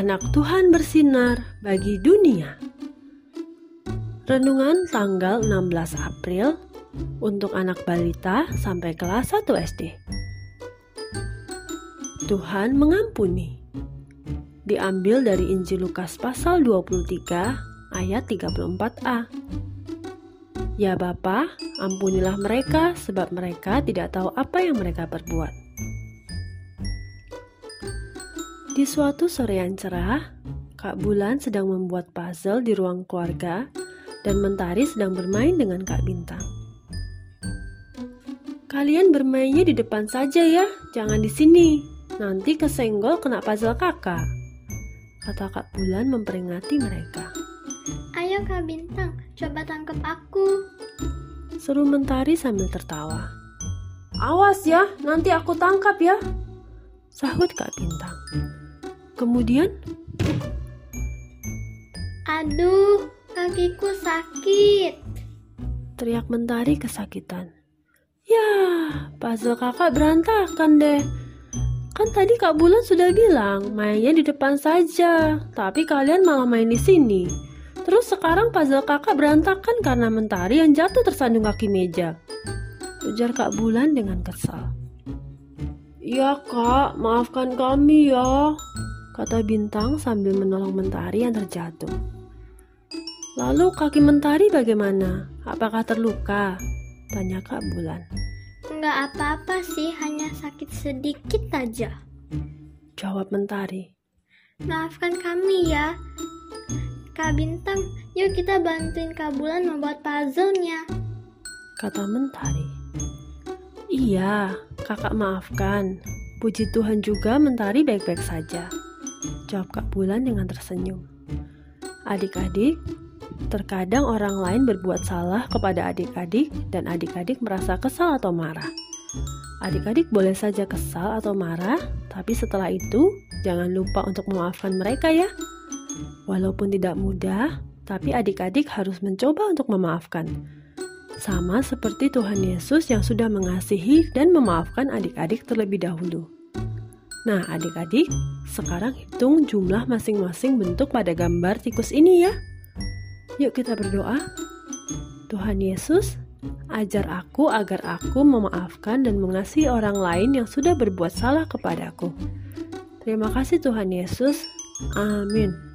anak Tuhan bersinar bagi dunia. Renungan tanggal 16 April untuk anak balita sampai kelas 1 SD. Tuhan mengampuni. Diambil dari Injil Lukas pasal 23 ayat 34a. Ya Bapa, ampunilah mereka sebab mereka tidak tahu apa yang mereka perbuat. Di suatu sore yang cerah, Kak Bulan sedang membuat puzzle di ruang keluarga dan Mentari sedang bermain dengan Kak Bintang. Kalian bermainnya di depan saja ya, jangan di sini. Nanti kesenggol kena puzzle kakak. Kata Kak Bulan memperingati mereka. Ayo Kak Bintang, coba tangkap aku. Seru Mentari sambil tertawa. Awas ya, nanti aku tangkap ya. Sahut Kak Bintang. Kemudian, Aduh, kakiku sakit. teriak Mentari kesakitan. Ya, puzzle kakak berantakan deh. Kan tadi Kak Bulan sudah bilang mainnya di depan saja, tapi kalian malah main di sini. Terus sekarang puzzle kakak berantakan karena Mentari yang jatuh tersandung kaki meja. Ujar Kak Bulan dengan kesal. Iya kak, maafkan kami ya, kata Bintang sambil menolong Mentari yang terjatuh. Lalu kaki Mentari bagaimana? Apakah terluka? Tanya Kak Bulan. Enggak apa-apa sih, hanya sakit sedikit aja. Jawab Mentari. Maafkan kami ya. Kak Bintang, yuk kita bantuin Kak Bulan membuat puzzle-nya. Kata Mentari. Iya, kakak maafkan. Puji Tuhan juga Mentari baik-baik saja. Jawab Kak Bulan dengan tersenyum. Adik-adik, terkadang orang lain berbuat salah kepada adik-adik dan adik-adik merasa kesal atau marah. Adik-adik boleh saja kesal atau marah, tapi setelah itu jangan lupa untuk memaafkan mereka ya. Walaupun tidak mudah, tapi adik-adik harus mencoba untuk memaafkan. Sama seperti Tuhan Yesus yang sudah mengasihi dan memaafkan adik-adik terlebih dahulu. Nah, adik-adik, sekarang hitung jumlah masing-masing bentuk pada gambar tikus ini ya. Yuk kita berdoa. Tuhan Yesus, ajar aku agar aku memaafkan dan mengasihi orang lain yang sudah berbuat salah kepadaku. Terima kasih Tuhan Yesus. Amin.